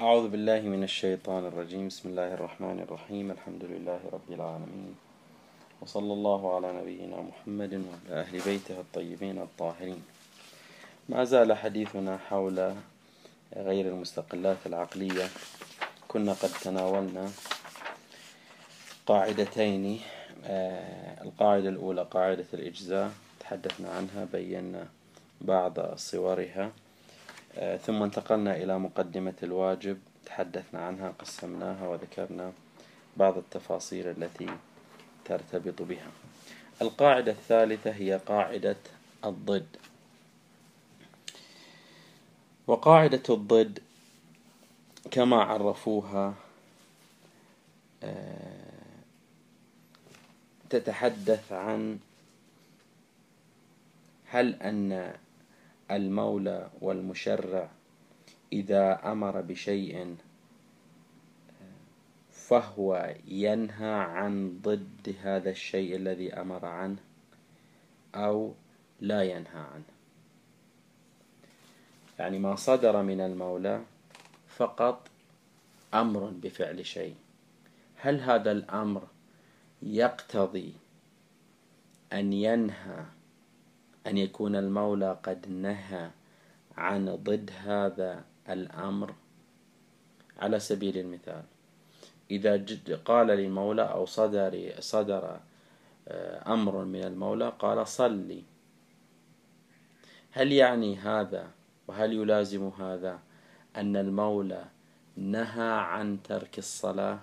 أعوذ بالله من الشيطان الرجيم. بسم الله الرحمن الرحيم. الحمد لله رب العالمين. وصلى الله على نبينا محمد وعلى أهل بيته الطيبين الطاهرين. ما زال حديثنا حول غير المستقلات العقلية. كنا قد تناولنا قاعدتين. آه، القاعدة الأولى قاعدة الإجزاء. تحدثنا عنها بينا بعض صورها. ثم انتقلنا إلى مقدمة الواجب تحدثنا عنها قسمناها وذكرنا بعض التفاصيل التي ترتبط بها. القاعدة الثالثة هي قاعدة الضد. وقاعدة الضد كما عرفوها آه، تتحدث عن هل أن المولى والمشرع إذا أمر بشيء فهو ينهى عن ضد هذا الشيء الذي أمر عنه أو لا ينهى عنه. يعني ما صدر من المولى فقط أمر بفعل شيء. هل هذا الأمر يقتضي أن ينهى أن يكون المولى قد نهى عن ضد هذا الأمر على سبيل المثال. إذا قال للمولى أو صدر صدر آه، أمر من المولى قال صلي. هل يعني هذا وهل يلازم هذا أن المولى نهى عن ترك الصلاة؟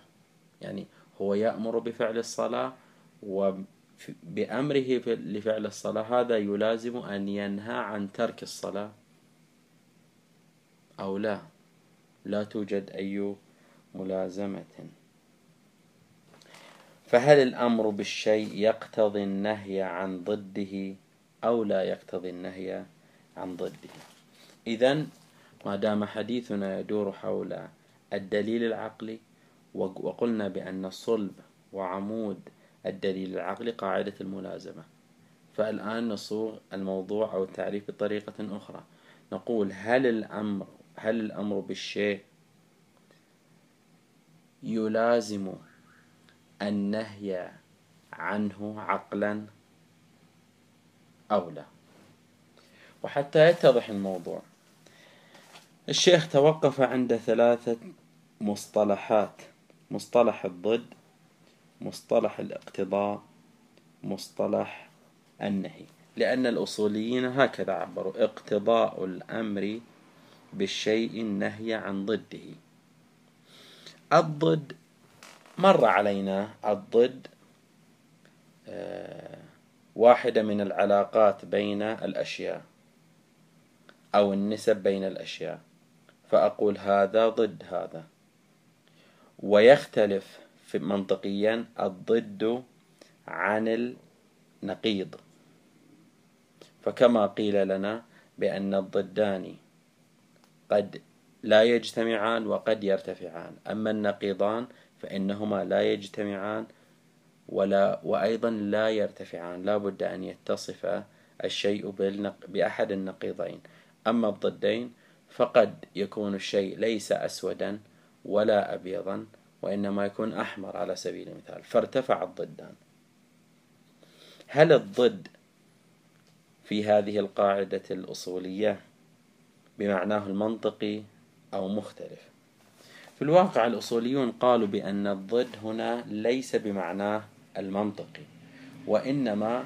يعني هو يأمر بفعل الصلاة بأمره لفعل الصلاة هذا يلازم أن ينهى عن ترك الصلاة أو لا. لا توجد أي ملازمة. فهل الأمر بالشيء يقتضي النهي عن ضده أو لا يقتضي النهي عن ضده؟ إذا ما دام حديثنا يدور حول الدليل العقلي وقلنا بأن صلب وعمود الدليل العقلي قاعدة الملازمة. فالآن نصوغ الموضوع أو التعريف بطريقة أخرى. نقول هل الأمر هل الأمر بالشيء يلازم النهي عنه عقلا أو لا؟ وحتى يتضح الموضوع. الشيخ توقف عند ثلاثة مصطلحات. مصطلح الضد مصطلح الاقتضاء مصطلح النهي. لأن الأصوليين هكذا عبروا اقتضاء الأمر بالشيء النهي عن ضده. الضد مر علينا الضد آه، واحدة من العلاقات بين الأشياء أو النسب بين الأشياء. فأقول هذا ضد هذا. ويختلف في منطقيا الضد عن النقيض. فكما قيل لنا بأن الضدان قد لا يجتمعان وقد يرتفعان. أما النقيضان فإنهما لا يجتمعان ولا وأيضا لا يرتفعان. لا بد أن يتصف الشيء بأحد النقيضين. أما الضدين فقد يكون الشيء ليس أسودا ولا أبيضا. وإنما يكون أحمر على سبيل المثال. فارتفع الضدان. هل الضد في هذه القاعدة الأصولية بمعناه المنطقي أو مختلف؟ في الواقع الأصوليون قالوا بأن الضد هنا ليس بمعناه المنطقي وإنما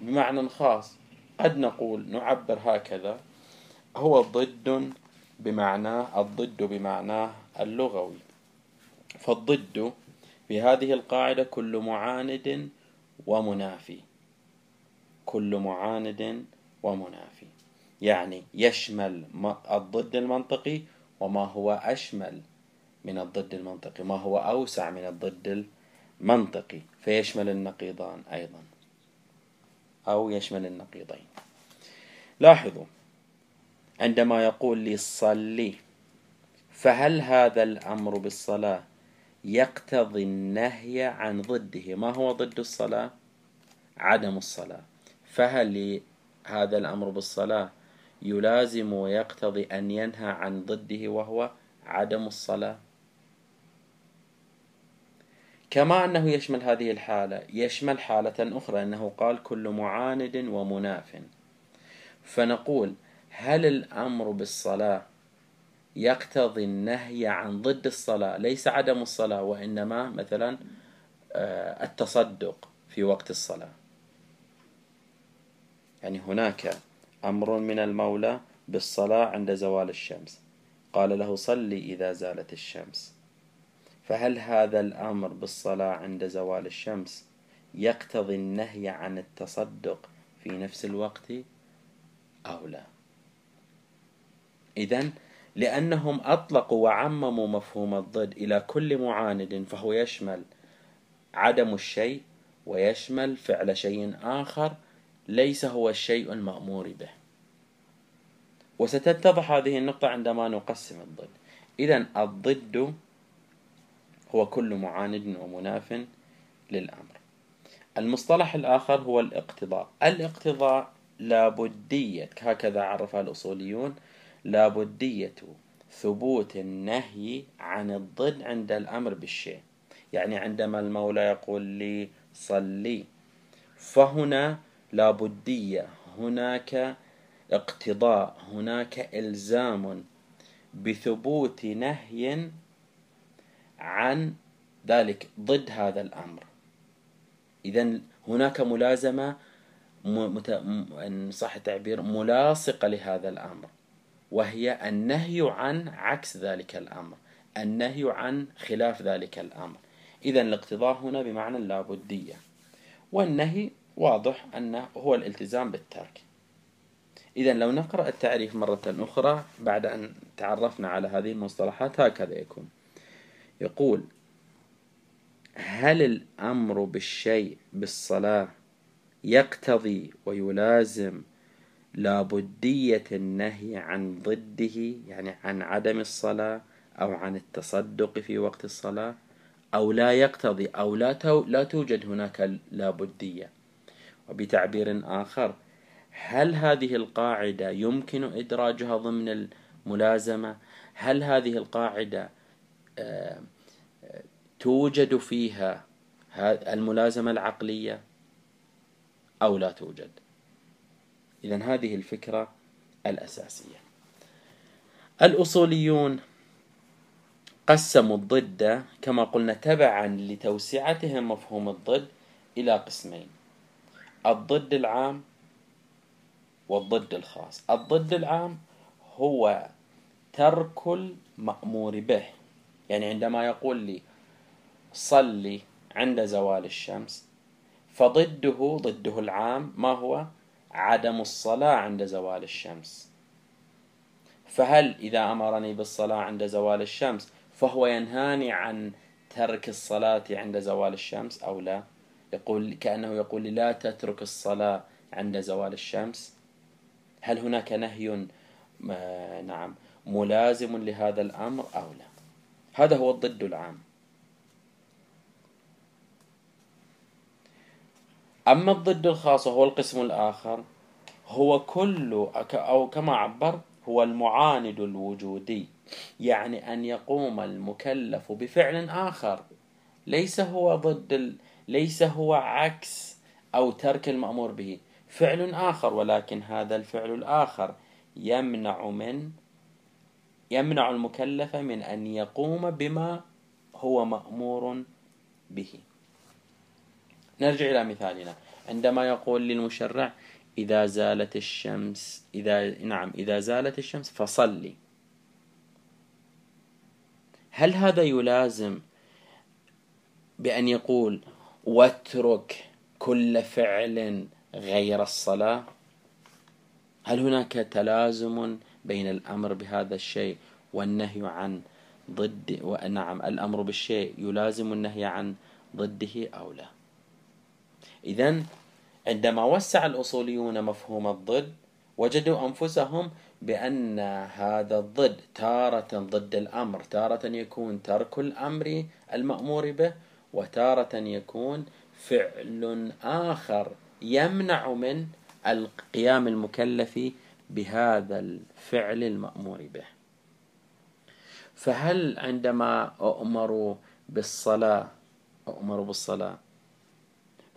بمعنى خاص. قد نقول نعبر هكذا هو ضد بمعناه الضد بمعناه اللغوي. فالضد في هذه القاعدة كل معاند ومنافي. كل معاند ومنافي. يعني يشمل الضد المنطقي وما هو أشمل من الضد المنطقي ما هو أوسع من الضد المنطقي. فيشمل النقيضان أيضا. أو يشمل النقيضين. لاحظوا عندما يقول لي صلي فهل هذا الأمر بالصلاة يقتضي النهي عن ضده. ما هو ضد الصلاة؟ عدم الصلاة. فهل هذا الأمر بالصلاة يلازم ويقتضي أن ينهى عن ضده وهو عدم الصلاة؟ كما أنه يشمل هذه الحالة يشمل حالة أخرى أنه قال كل معاند ومناف. فنقول هل الأمر بالصلاة يقتضي النهي عن ضد الصلاة ليس عدم الصلاة وإنما مثلا آه، التصدق في وقت الصلاة. يعني هناك أمر من المولى بالصلاة عند زوال الشمس. قال له صلي إذا زالت الشمس. فهل هذا الأمر بالصلاة عند زوال الشمس يقتضي النهي عن التصدق في نفس الوقت؟ أو لا. إذا لأنهم أطلقوا وعمموا مفهوم الضد إلى كل معاند فهو يشمل عدم الشيء ويشمل فعل شيء آخر ليس هو الشيء المأمور به. وستتضح هذه النقطة عندما نقسم الضد. إذا الضد هو كل معاند ومناف للأمر. المصطلح الآخر هو الاقتضاء. الاقتضاء لابدية هكذا عرفها الأصوليون لابدية ثبوت النهي عن الضد عند الأمر بالشيء يعني عندما المولى يقول لي صلي فهنا لابدية هناك اقتضاء هناك إلزام بثبوت نهي عن ذلك ضد هذا الأمر إذا هناك ملازمة. إن صح التعبير ملاصقة لهذا الأمر وهي النهي عن عكس ذلك الأمر. النهي عن خلاف ذلك الأمر. إذا الاقتضاء هنا بمعنى اللابدية. والنهي واضح أنه هو الالتزام بالترك. إذا لو نقرأ التعريف مرة أخرى بعد أن تعرفنا على هذه المصطلحات هكذا يكون. يقول هل الأمر بالشيء بالصلاة يقتضي ويلازم لابدية النهي عن ضده يعني عن عدم الصلاة أو عن التصدق في وقت الصلاة أو لا يقتضي أو لا, لا توجد هناك لابدية وبتعبير آخر هل هذه القاعدة يمكن إدراجها ضمن الملازمة؟ هل هذه القاعدة آه، توجد فيها الملازمة العقلية أو لا توجد؟ إذا هذه الفكرة الأساسية. الأصوليون قسموا الضد كما قلنا تبعا لتوسعتهم مفهوم الضد إلى قسمين. الضد العام والضد الخاص. الضد العام هو ترك المأمور به. يعني عندما يقول لي صلي عند زوال الشمس فضده ضده العام ما هو؟ عدم الصلاة عند زوال الشمس. فهل إذا أمرني بالصلاة عند زوال الشمس فهو ينهاني عن ترك الصلاة عند زوال الشمس أو لا؟ يقول كأنه يقول لا تترك الصلاة عند زوال الشمس. هل هناك نهي نعم ملازم لهذا الأمر أو لا؟ هذا هو الضد العام. أما الضد الخاص وهو القسم الآخر هو كل أو كما عبر هو المعاند الوجودي يعني أن يقوم المكلف بفعل آخر. ليس هو ضد ال... ليس هو عكس أو ترك المأمور به. فعل آخر ولكن هذا الفعل الآخر يمنع من يمنع المكلف من أن يقوم بما هو مأمور به. نرجع إلى مثالنا. عندما يقول للمشرع إذا زالت الشمس إذا نعم إذا زالت الشمس فصلي. هل هذا يلازم بأن يقول واترك كل فعل غير الصلاة هل هناك تلازم بين الأمر بهذا الشيء والنهي عن ضد؟ ونعم الأمر بالشيء يلازم النهي عن ضده أو لا؟ إذا عندما وسع الأصوليون مفهوم الضد وجدوا أنفسهم بأن هذا الضد تارة ضد الأمر تارة يكون ترك الأمر المأمور به وتارة يكون فعل آخر يمنع من القيام المكلف بهذا الفعل المأمور به. فهل عندما أؤمر بالصلاة أؤمر بالصلاة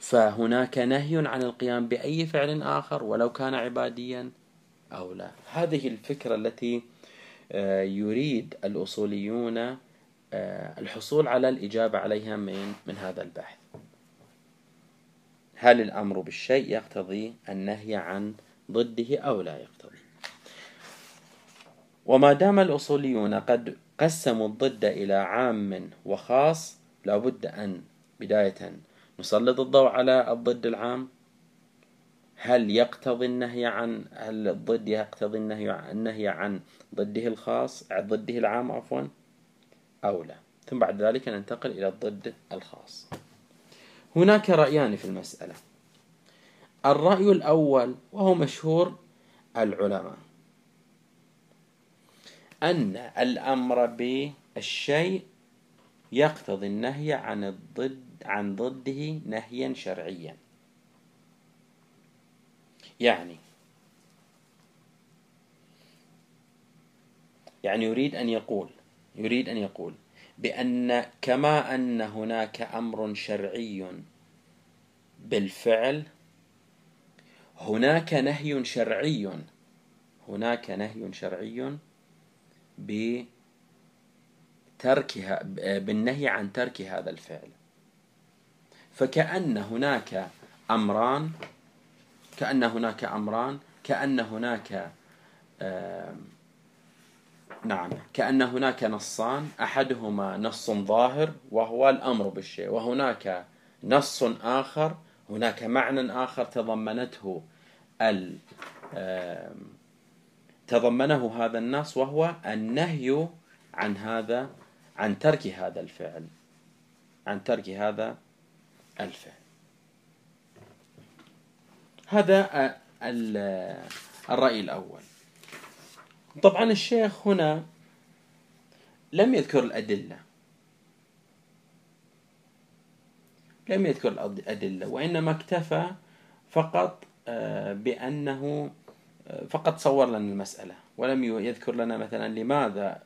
فهناك نهي عن القيام بأي فعل آخر ولو كان عباديا أو لا. هذه الفكرة التي آه، يريد الأصوليون آه، الحصول على الإجابة عليها من من هذا البحث. هل الأمر بالشيء يقتضي النهي عن ضده أو لا يقتضي؟ وما دام الأصوليون قد قسموا الضد إلى عام وخاص لابد أن بداية نسلط الضوء على الضد العام؟ هل يقتضي النهي عن هل الضد يقتضي النهي النهي عن ضده الخاص ضده العام عفوا؟ أو لا. ثم بعد ذلك ننتقل إلى الضد الخاص. هناك رأيان في المسألة. الرأي الأول وهو مشهور العلماء. أن الأمر بالشيء يقتضي النهي عن الضد عن ضده نهيا شرعيا. يعني يعني يريد أن يقول يريد أن يقول بأن كما أن هناك أمر شرعي بالفعل هناك نهي شرعي هناك نهي شرعي بتركها بالنهي عن ترك هذا الفعل. فكأن هناك أمران كأن هناك أمران كأن هناك نعم كأن هناك نصان أحدهما نص ظاهر وهو الأمر بالشيء وهناك نص آخر هناك معنى آخر تضمنته ال تضمنه هذا النص وهو النهي عن هذا عن ترك هذا الفعل عن ترك هذا الفعل هذا الرأي الأول. طبعا الشيخ هنا لم يذكر الأدلة. لم يذكر الأدلة وإنما اكتفى فقط آه، بأنه آه، فقط صور لنا المسألة ولم يذكر لنا مثلا لماذا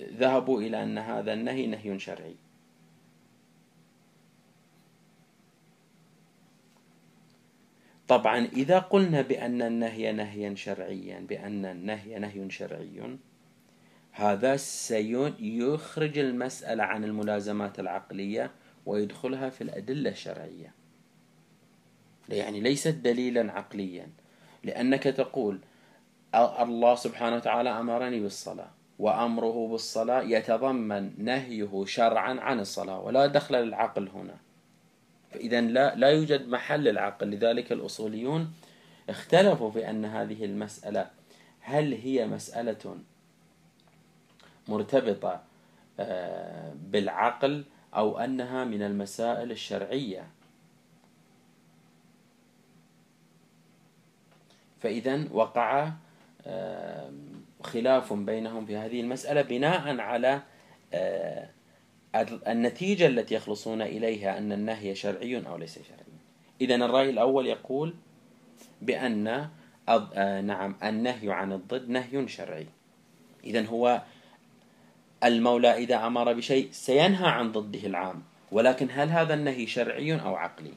ذهبوا إلى أن هذا النهي نهي شرعي. طبعا إذا قلنا بأن النهي نهيا شرعيا بأن النهي نهي شرعي هذا سيخرج المسألة عن الملازمات العقلية ويدخلها في الأدلة الشرعية. يعني ليست دليلا عقليا لأنك تقول الله سبحانه وتعالى أمرني بالصلاة وأمره بالصلاة يتضمن نهيه شرعا عن الصلاة ولا دخل للعقل هنا. فإذا لا, لا يوجد محل للعقل. لذلك الأصوليون اختلفوا في أن هذه المسألة هل هي مسألة مرتبطة آه، بالعقل أو أنها من المسائل الشرعية. فإذا وقع خلاف بينهم في هذه المسألة بناء على آه، النتيجة التي يخلصون إليها أن النهي شرعي أو ليس شرعي. إذا الرأي الأول يقول بأن آه، نعم النهي عن الضد نهي شرعي. إذا هو المولى إذا أمر بشيء سينهى عن ضده العام ولكن هل هذا النهي شرعي أو عقلي؟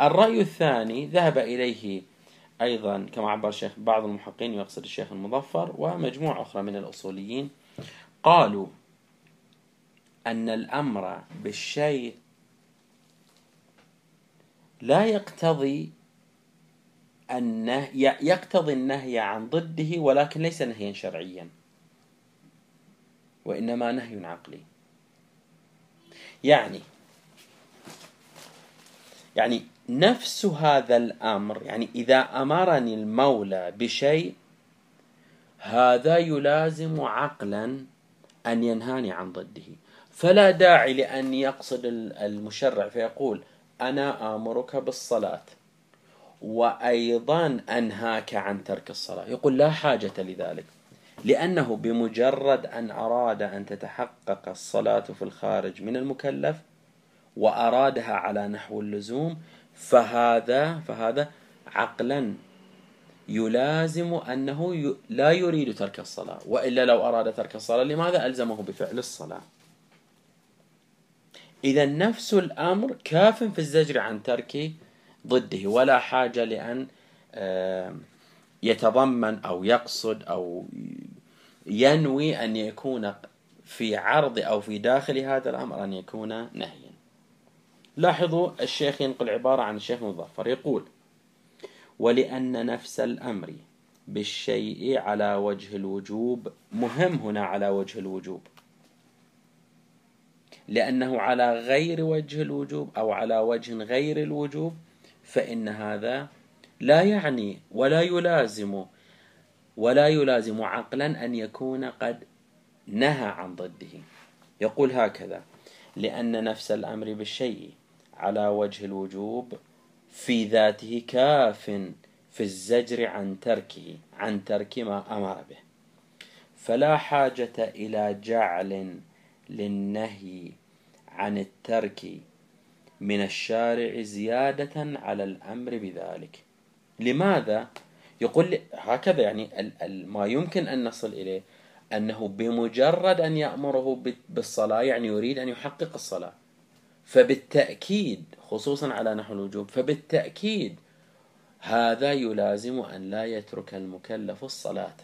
الرأي الثاني ذهب إليه أيضا كما عبر الشيخ بعض المحققين يقصد الشيخ المظفر ومجموعة أخرى من الأصوليين قالوا أن الأمر بالشيء لا يقتضي النهي يقتضي النهي عن ضده ولكن ليس نهيا شرعيا وإنما نهي عقلي. يعني يعني نفس هذا الأمر يعني إذا أمرني المولى بشيء هذا يلازم عقلا أن ينهاني عن ضده. فلا داعي لأن يقصد المشرع فيقول أنا آمرك بالصلاة وأيضا أنهاك عن ترك الصلاة. يقول لا حاجة لذلك لأنه بمجرد أن أراد أن تتحقق الصلاة في الخارج من المكلف وأرادها على نحو اللزوم فهذا فهذا عقلا يلازم أنه لا يريد ترك الصلاة وإلا لو أراد ترك الصلاة لماذا ألزمه بفعل الصلاة؟ إذا نفس الأمر كاف في الزجر عن ترك ضده ولا حاجة لأن يتضمن أو يقصد أو ينوي أن يكون في عرض أو في داخل هذا الأمر أن يكون نهيا. لاحظوا الشيخ ينقل عبارة عن الشيخ مظفر يقول ولأن نفس الأمر بالشيء على وجه الوجوب مهم هنا على وجه الوجوب. لأنه على غير وجه الوجوب أو على وجه غير الوجوب فإن هذا لا يعني ولا يلازم ولا يلازم عقلا أن يكون قد نهى عن ضده. يقول هكذا لأن نفس الأمر بالشيء على وجه الوجوب في ذاته كاف في الزجر عن تركه عن ترك ما أمر به. فلا حاجة إلى جعل للنهي عن الترك من الشارع زيادة على الأمر بذلك. لماذا؟ يقول هكذا يعني ما يمكن أن نصل إليه أنه بمجرد أن يأمره بالصلاة يعني يريد أن يحقق الصلاة. فبالتأكيد خصوصا على نحو الوجوب فبالتأكيد هذا يلازم أن لا يترك المكلف الصلاة.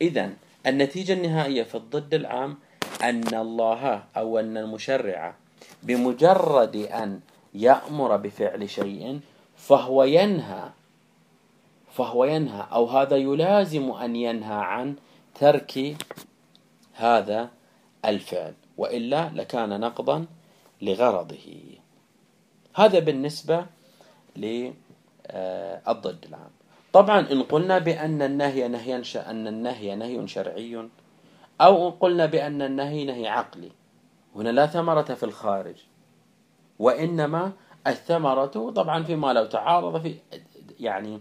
إذا النتيجة النهائية في الضد العام أن الله أو أن المشرع بمجرد أن يأمر بفعل شيء فهو ينهى فهو ينهى أو هذا يلازم أن ينهى عن ترك هذا الفعل وإلا لكان نقضا لغرضه. هذا بالنسبة للضد العام. طبعا إن قلنا بأن النهي نهيا أن النهي نهي شرعي أو قلنا بأن النهي نهي عقلي. هنا لا ثمرة في الخارج وإنما الثمرة طبعا فيما لو تعارض في يعني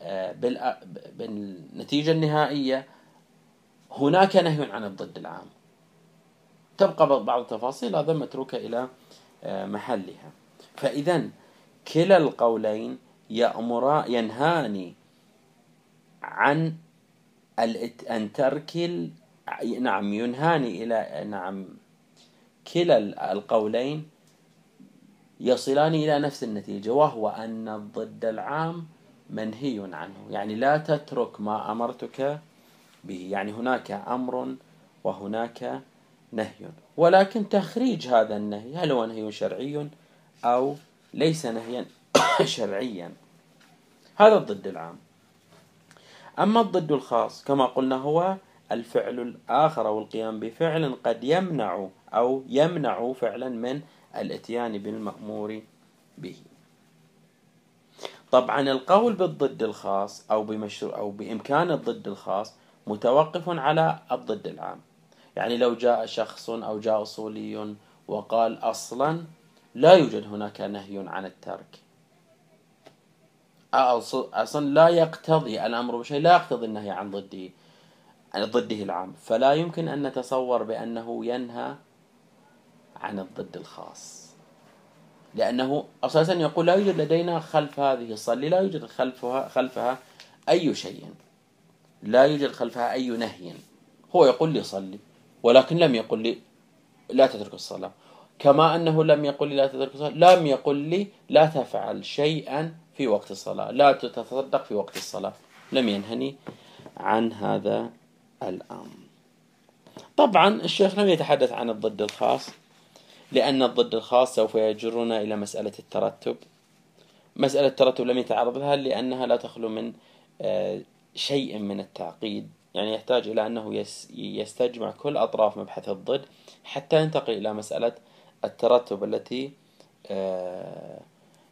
آه، بالنتيجة النهائية هناك نهي عن الضد العام. تبقى بعض التفاصيل هذا متروكة إلى آه، محلها. فإذا كلا القولين يأمر ينهاني عن أن ترك نعم ينهاني إلى نعم كلا القولين يصلان إلى نفس النتيجة وهو أن الضد العام منهي عنه. يعني لا تترك ما أمرتك به. يعني هناك أمر وهناك نهي. ولكن تخريج هذا النهي هل هو نهي شرعي أو ليس نهيا؟ شرعيا. هذا الضد العام. أما الضد الخاص كما قلنا هو الفعل الآخر أو القيام بفعل قد يمنع أو يمنع فعلا من الإتيان بالمأمور به. طبعا القول بالضد الخاص أو بمشروع أو بإمكان الضد الخاص متوقف على الضد العام. يعني لو جاء شخص أو جاء أصولي وقال أصلا لا يوجد هناك نهي عن الترك. أصلا لا يقتضي الأمر بشيء لا يقتضي النهي عن ضده ضده العام. فلا يمكن أن نتصور بأنه ينهى عن الضد الخاص. لأنه أساسا يقول لا يوجد لدينا خلف هذه الصلي لا يوجد خلفها خلفها أي شيء. لا يوجد خلفها أي نهي. هو يقول لي صلي ولكن لم يقل لي لا تترك الصلاة. كما أنه لم يقل لي لا تترك الصلاة لم يقل لي لا تفعل شيئا في وقت الصلاة. لا تتصدق في وقت الصلاة. لم ينهني عن هذا الأمر طبعا الشيخ لم يتحدث عن الضد الخاص لأن الضد الخاص سوف يجرنا إلى مسألة الترتب. مسألة الترتب لم يتعرض لها لأنها لا تخلو من آه، شيء من التعقيد. يعني يحتاج إلى أنه يستجمع كل أطراف مبحث الضد حتى ينتقل إلى مسألة الترتب التي آه،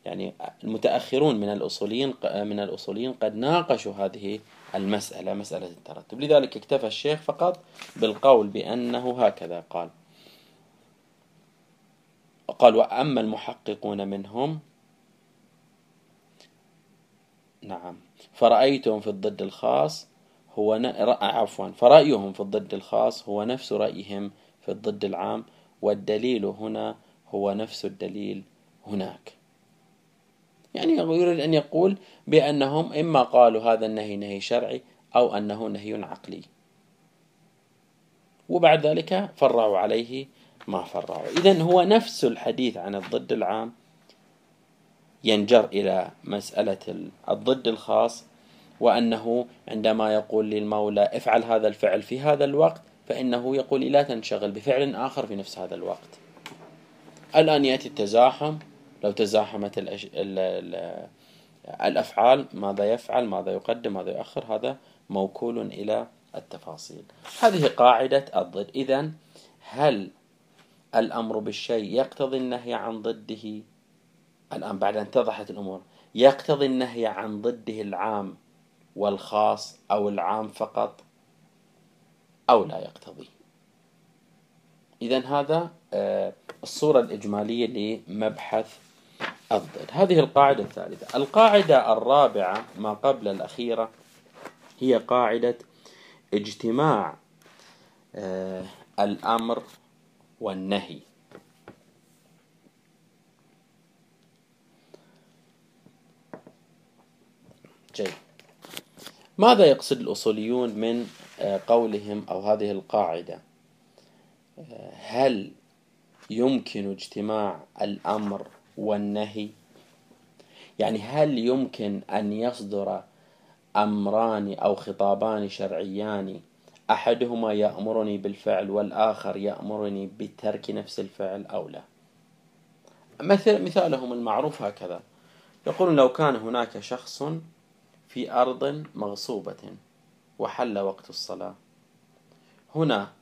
يعني المتأخرون من الأصوليين من الأصوليين قد ناقشوا هذه المسألة مسألة الترتب. لذلك اكتفى الشيخ فقط بالقول بأنه هكذا قال. قال وأما المحققون منهم نعم فرأيتهم في الضد الخاص هو ن... عفوا فرأيهم في الضد الخاص هو نفس رأيهم في الضد العام والدليل هنا هو نفس الدليل هناك. يعني يريد أن يقول بأنهم إما قالوا هذا النهي نهي شرعي أو أنه نهي عقلي. وبعد ذلك فرعوا عليه ما فرعوا. إذا هو نفس الحديث عن الضد العام ينجر إلى مسألة الضد الخاص وأنه عندما يقول للمولى افعل هذا الفعل في هذا الوقت فإنه يقول لا تنشغل بفعل آخر في نفس هذا الوقت. الآن يأتي التزاحم لو تزاحمت الأش... ال... ال... الأفعال ماذا يفعل ماذا يقدم ماذا يؤخر هذا موكول إلى التفاصيل. هذه قاعدة الضد. إذا هل الأمر بالشيء يقتضي النهي عن ضده؟ الآن بعد أن اتضحت الأمور يقتضي النهي عن ضده العام والخاص أو العام فقط أو لا يقتضي؟ إذا هذا آه، الصورة الإجمالية لمبحث الضد هذه القاعدة الثالثة. القاعدة الرابعة ما قبل الأخيرة هي قاعدة اجتماع آه، الأمر والنهي. جيد. ماذا يقصد الأصوليون من آه، قولهم أو هذه القاعدة؟ آه، هل يمكن اجتماع الأمر والنهي. يعني هل يمكن أن يصدر أمران أو خطابان شرعيان؟ أحدهما يأمرني بالفعل والآخر يأمرني بترك نفس الفعل أو لا. مثل مثالهم المعروف هكذا. يقول لو كان هناك شخص في أرض مغصوبة وحل وقت الصلاة. هنا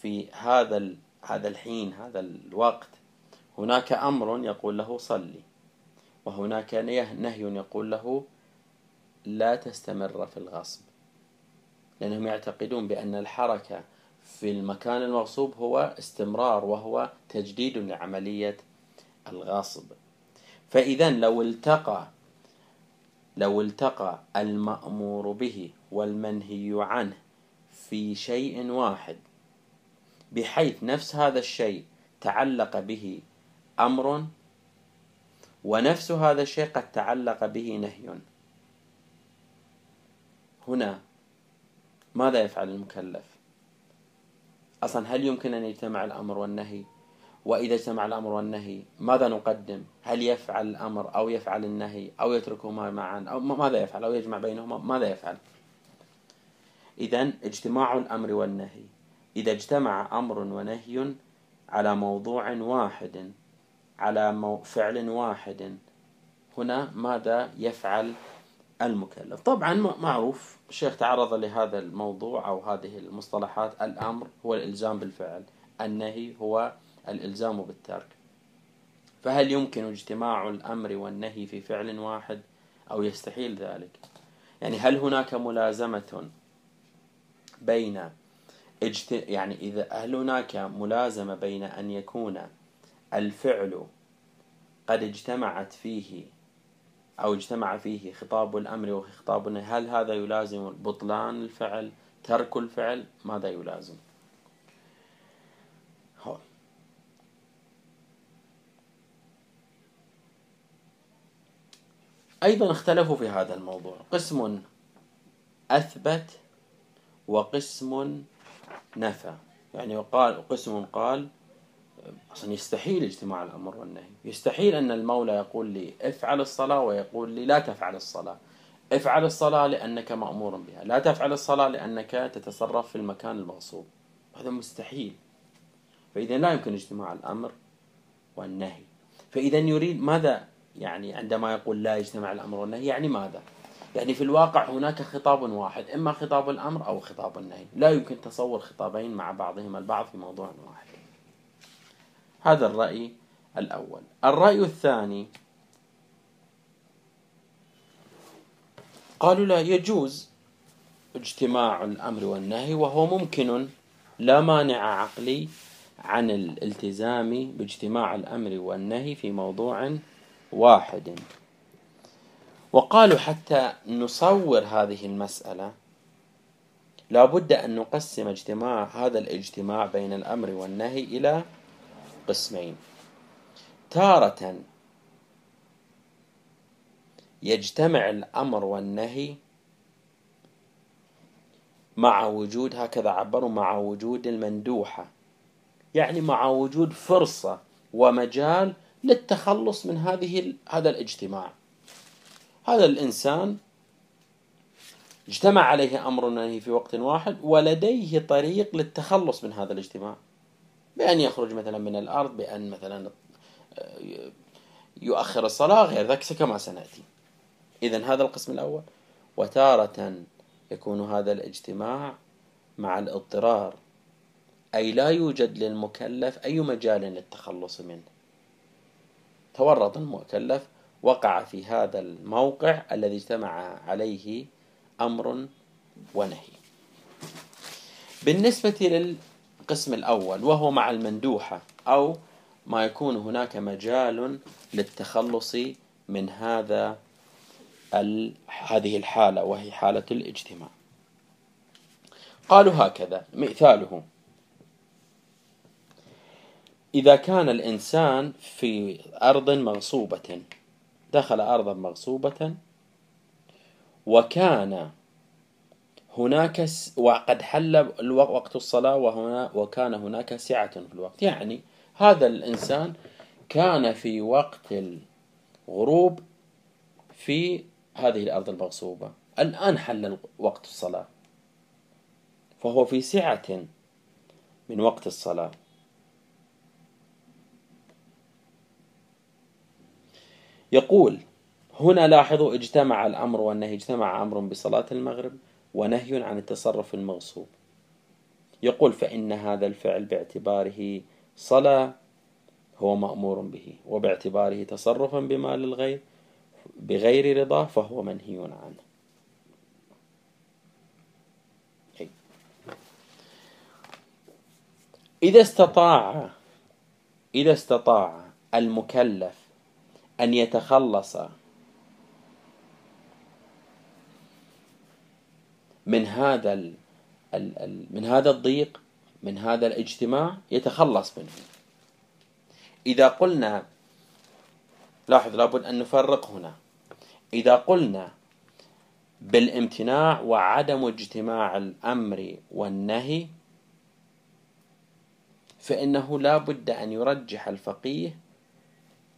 في هذا هذا الحين هذا الوقت هناك أمر يقول له صلي وهناك نهي يقول له لا تستمر في الغصب. لأنهم يعتقدون بأن الحركة في المكان المغصوب هو استمرار وهو تجديد لعملية الغصب. فإذا لو التقى لو التقى المأمور به والمنهي عنه في شيء واحد بحيث نفس هذا الشيء تعلق به أمر ونفس هذا الشيء قد تعلق به نهي. هنا ماذا يفعل المكلف؟ أصلا هل يمكن أن يجتمع الأمر والنهي؟ وإذا اجتمع الأمر والنهي ماذا نقدم؟ هل يفعل الأمر أو يفعل النهي أو يتركهما معا؟ أو ماذا يفعل؟ أو يجمع بينهما؟ ماذا يفعل؟ إذا اجتماع الأمر والنهي. إذا اجتمع أمر ونهي على موضوع واحد على فعل واحد. هنا ماذا يفعل المكلف؟ طبعا معروف الشيخ تعرض لهذا الموضوع أو هذه المصطلحات. الأمر هو الإلزام بالفعل النهي هو الإلزام بالترك. فهل يمكن اجتماع الأمر والنهي في فعل واحد أو يستحيل ذلك؟ يعني هل هناك ملازمة بين اجت... يعني إذا هل هناك ملازمة بين أن يكون الفعل قد اجتمعت فيه أو اجتمع فيه خطاب الأمر وخطاب النهي. هل هذا يلازم بطلان الفعل؟ ترك الفعل؟ ماذا يلازم؟ هو. أيضا اختلفوا في هذا الموضوع. قسم أثبت وقسم نفى. يعني وقال قسم قال أصلا يستحيل اجتماع الأمر والنهي. يستحيل أن المولى يقول لي افعل الصلاة ويقول لي لا تفعل الصلاة. افعل الصلاة لأنك مأمور بها. لا تفعل الصلاة لأنك تتصرف في المكان المغصوب. هذا مستحيل. فإذا لا يمكن اجتماع الأمر والنهي. فإذا يريد ماذا؟ يعني عندما يقول لا يجتمع الأمر والنهي يعني ماذا؟ يعني في الواقع هناك خطاب واحد إما خطاب الأمر أو خطاب النهي. لا يمكن تصور خطابين مع بعضهما البعض في موضوع واحد. هذا الرأي الأول. الرأي الثاني قالوا لا يجوز اجتماع الأمر والنهي وهو ممكن لا مانع عقلي عن الالتزام باجتماع الأمر والنهي في موضوع واحد. وقالوا حتى نصور هذه المسألة لابد أن نقسم اجتماع هذا الاجتماع بين الأمر والنهي إلى قسمين. تارة يجتمع الأمر والنهي مع وجود هكذا عبروا مع وجود المندوحة. يعني مع وجود فرصة ومجال للتخلص من هذه هذا الاجتماع. هذا الإنسان اجتمع عليه أمر ونهي في وقت واحد ولديه طريق للتخلص من هذا الاجتماع. بأن يخرج مثلا من الأرض بأن مثلا يؤخر الصلاة غير ذلك كما سنأتي. إذا هذا القسم الأول. وتارة يكون هذا الاجتماع مع الاضطرار. أي لا يوجد للمكلف أي مجال للتخلص منه. تورط المكلف وقع في هذا الموقع الذي اجتمع عليه أمر ونهي. بالنسبة للقسم الأول وهو مع المندوحة أو ما يكون هناك مجال للتخلص من هذا هذه الحالة وهي حالة الاجتماع. قالوا هكذا مثاله إذا كان الإنسان في أرض مغصوبة دخل أرضا مغصوبة وكان هناك وقد حل وقت الصلاة وهنا وكان هناك سعة في الوقت. يعني هذا الإنسان كان في وقت الغروب في هذه الأرض المغصوبة. الآن حل وقت الصلاة. فهو في سعة من وقت الصلاة. يقول هنا لاحظوا اجتمع الأمر والنهي اجتمع أمر بصلاة المغرب. ونهي عن التصرف المغصوب. يقول فإن هذا الفعل باعتباره صلاة هو مأمور به وباعتباره تصرفا بمال الغير بغير رضاه فهو منهي عنه. إذا استطاع إذا استطاع المكلف أن يتخلص من هذا ال ال من هذا الضيق من هذا الاجتماع يتخلص منه. إذا قلنا لاحظ لابد أن نفرق هنا. إذا قلنا بالامتناع وعدم اجتماع الأمر والنهي فإنه لا بد أن يرجح الفقيه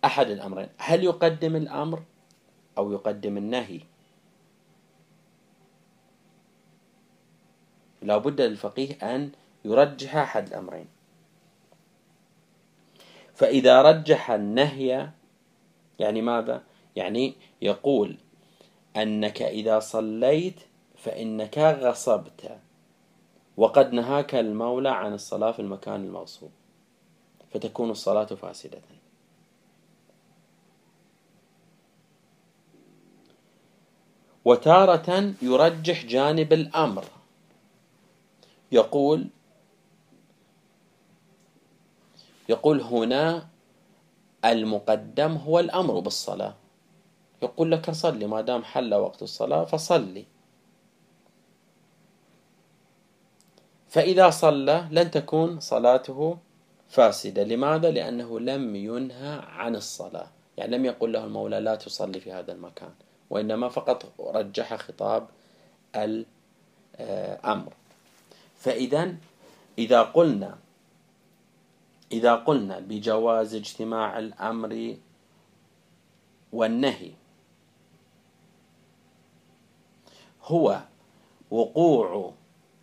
أحد الأمرين. هل يقدم الأمر أو يقدم النهي؟ لا بد للفقيه أن يرجح أحد الأمرين. فإذا رجح النهي يعني ماذا؟ يعني يقول أنك إذا صليت فإنك غصبت وقد نهاك المولى عن الصلاة في المكان المغصوب فتكون الصلاة فاسدة. وتارة يرجح جانب الأمر. يقول يقول هنا المقدم هو الأمر بالصلاة. يقول لك صلي ما دام حل وقت الصلاة فصلي. فإذا صلى لن تكون صلاته فاسدة. لماذا؟ لأنه لم ينهى عن الصلاة. يعني لم يقل له المولى لا تصلي في هذا المكان وإنما فقط رجح خطاب الأمر. فإذا إذا قلنا إذا قلنا بجواز اجتماع الأمر والنهي هو وقوع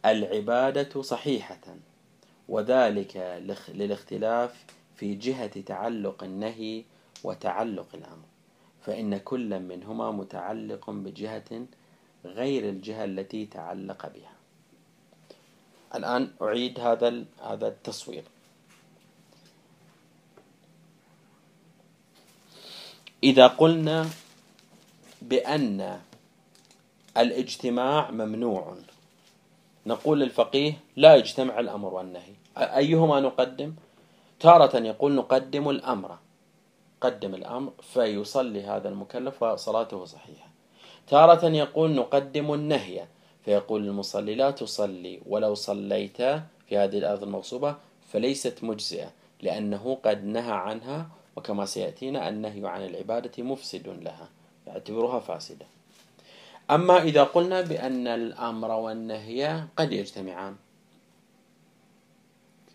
العبادة صحيحة وذلك للاختلاف في جهة تعلق النهي وتعلق الأمر فإن كل منهما متعلق بجهة غير الجهة التي تعلق بها. الآن أعيد هذا هذا التصوير. إذا قلنا بأن الاجتماع ممنوع نقول للفقيه لا يجتمع الأمر والنهي. أيهما نقدم؟ تارة يقول نقدم الأمر. قدم الأمر فيصلي هذا المكلف وصلاته صحيحة. تارة يقول نقدم النهي. فيقول المصلي لا تصلي ولو صليت في هذه الأرض المغصوبة فليست مجزئة لأنه قد نهى عنها وكما سيأتينا النهي عن العبادة مفسد لها يعتبرها فاسدة. أما إذا قلنا بأن الأمر والنهي قد يجتمعان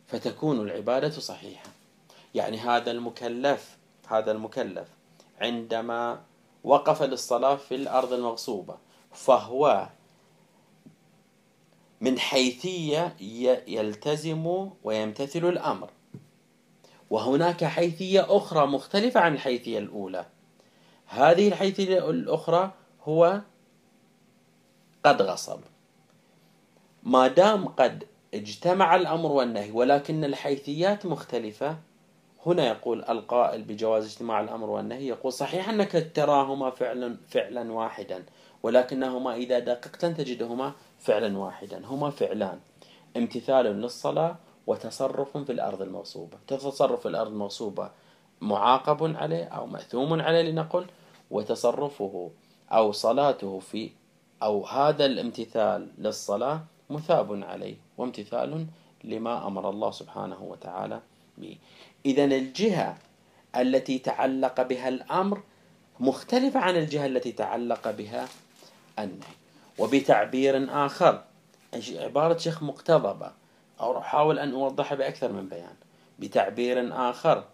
فتكون العبادة صحيحة. يعني هذا المكلف هذا المكلف عندما وقف للصلاة في الأرض المغصوبة فهو من حيثية يلتزم ويمتثل الأمر. وهناك حيثية أخرى مختلفة عن الحيثية الأولى. هذه الحيثية الأخرى هو قد غصب. ما دام قد اجتمع الأمر والنهي ولكن الحيثيات مختلفة هنا يقول القائل بجواز اجتماع الأمر والنهي يقول صحيح أنك تراهما فعلا فعلا واحدا ولكنهما إذا دققت تجدهما فعلا واحدا. هما فعلان. امتثال للصلاة وتصرف في الأرض المغصوبة تصرف في الأرض المغصوبة معاقب عليه أو مأثوم عليه لنقل وتصرفه أو صلاته في أو هذا الامتثال للصلاة مثاب عليه وامتثال لما أمر الله سبحانه وتعالى به. إذا الجهة التي تعلق بها الأمر مختلفة عن الجهة التي تعلق بها النهي. وبتعبير آخر. عبارة شيخ مقتضبة. أو أحاول أن أوضحها بأكثر من بيان. بتعبير آخر.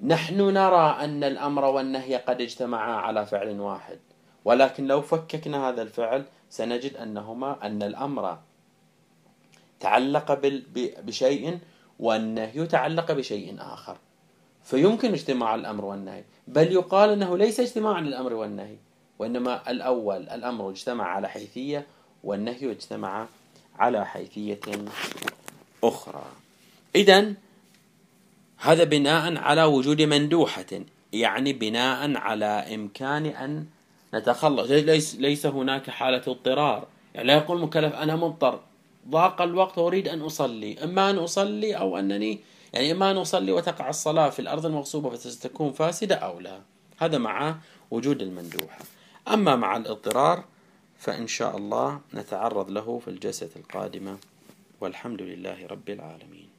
نحن نرى أن الأمر والنهي قد اجتمعا على فعل واحد. ولكن لو فككنا هذا الفعل سنجد أنهما أن الأمر تعلق بشيء والنهي تعلق بشيء آخر. فيمكن اجتماع الأمر والنهي. بل يقال أنه ليس اجتماعا للأمر والنهي. وإنما الأول الأمر اجتمع على حيثية والنهي اجتمع على حيثية أخرى. إذا هذا بناء على وجود مندوحة يعني بناء على إمكان أن نتخلص. ليس, ليس هناك حالة اضطرار. يعني لا يقول المكلف أنا مضطر. ضاق الوقت وأريد أن أصلي. إما أن أصلي أو أنني يعني إما أن أصلي وتقع الصلاة في الأرض المغصوبة فتكون فاسدة أو لا. هذا مع وجود المندوحة. أما مع الاضطرار فإن شاء الله نتعرض له في الجلسة القادمة والحمد لله رب العالمين.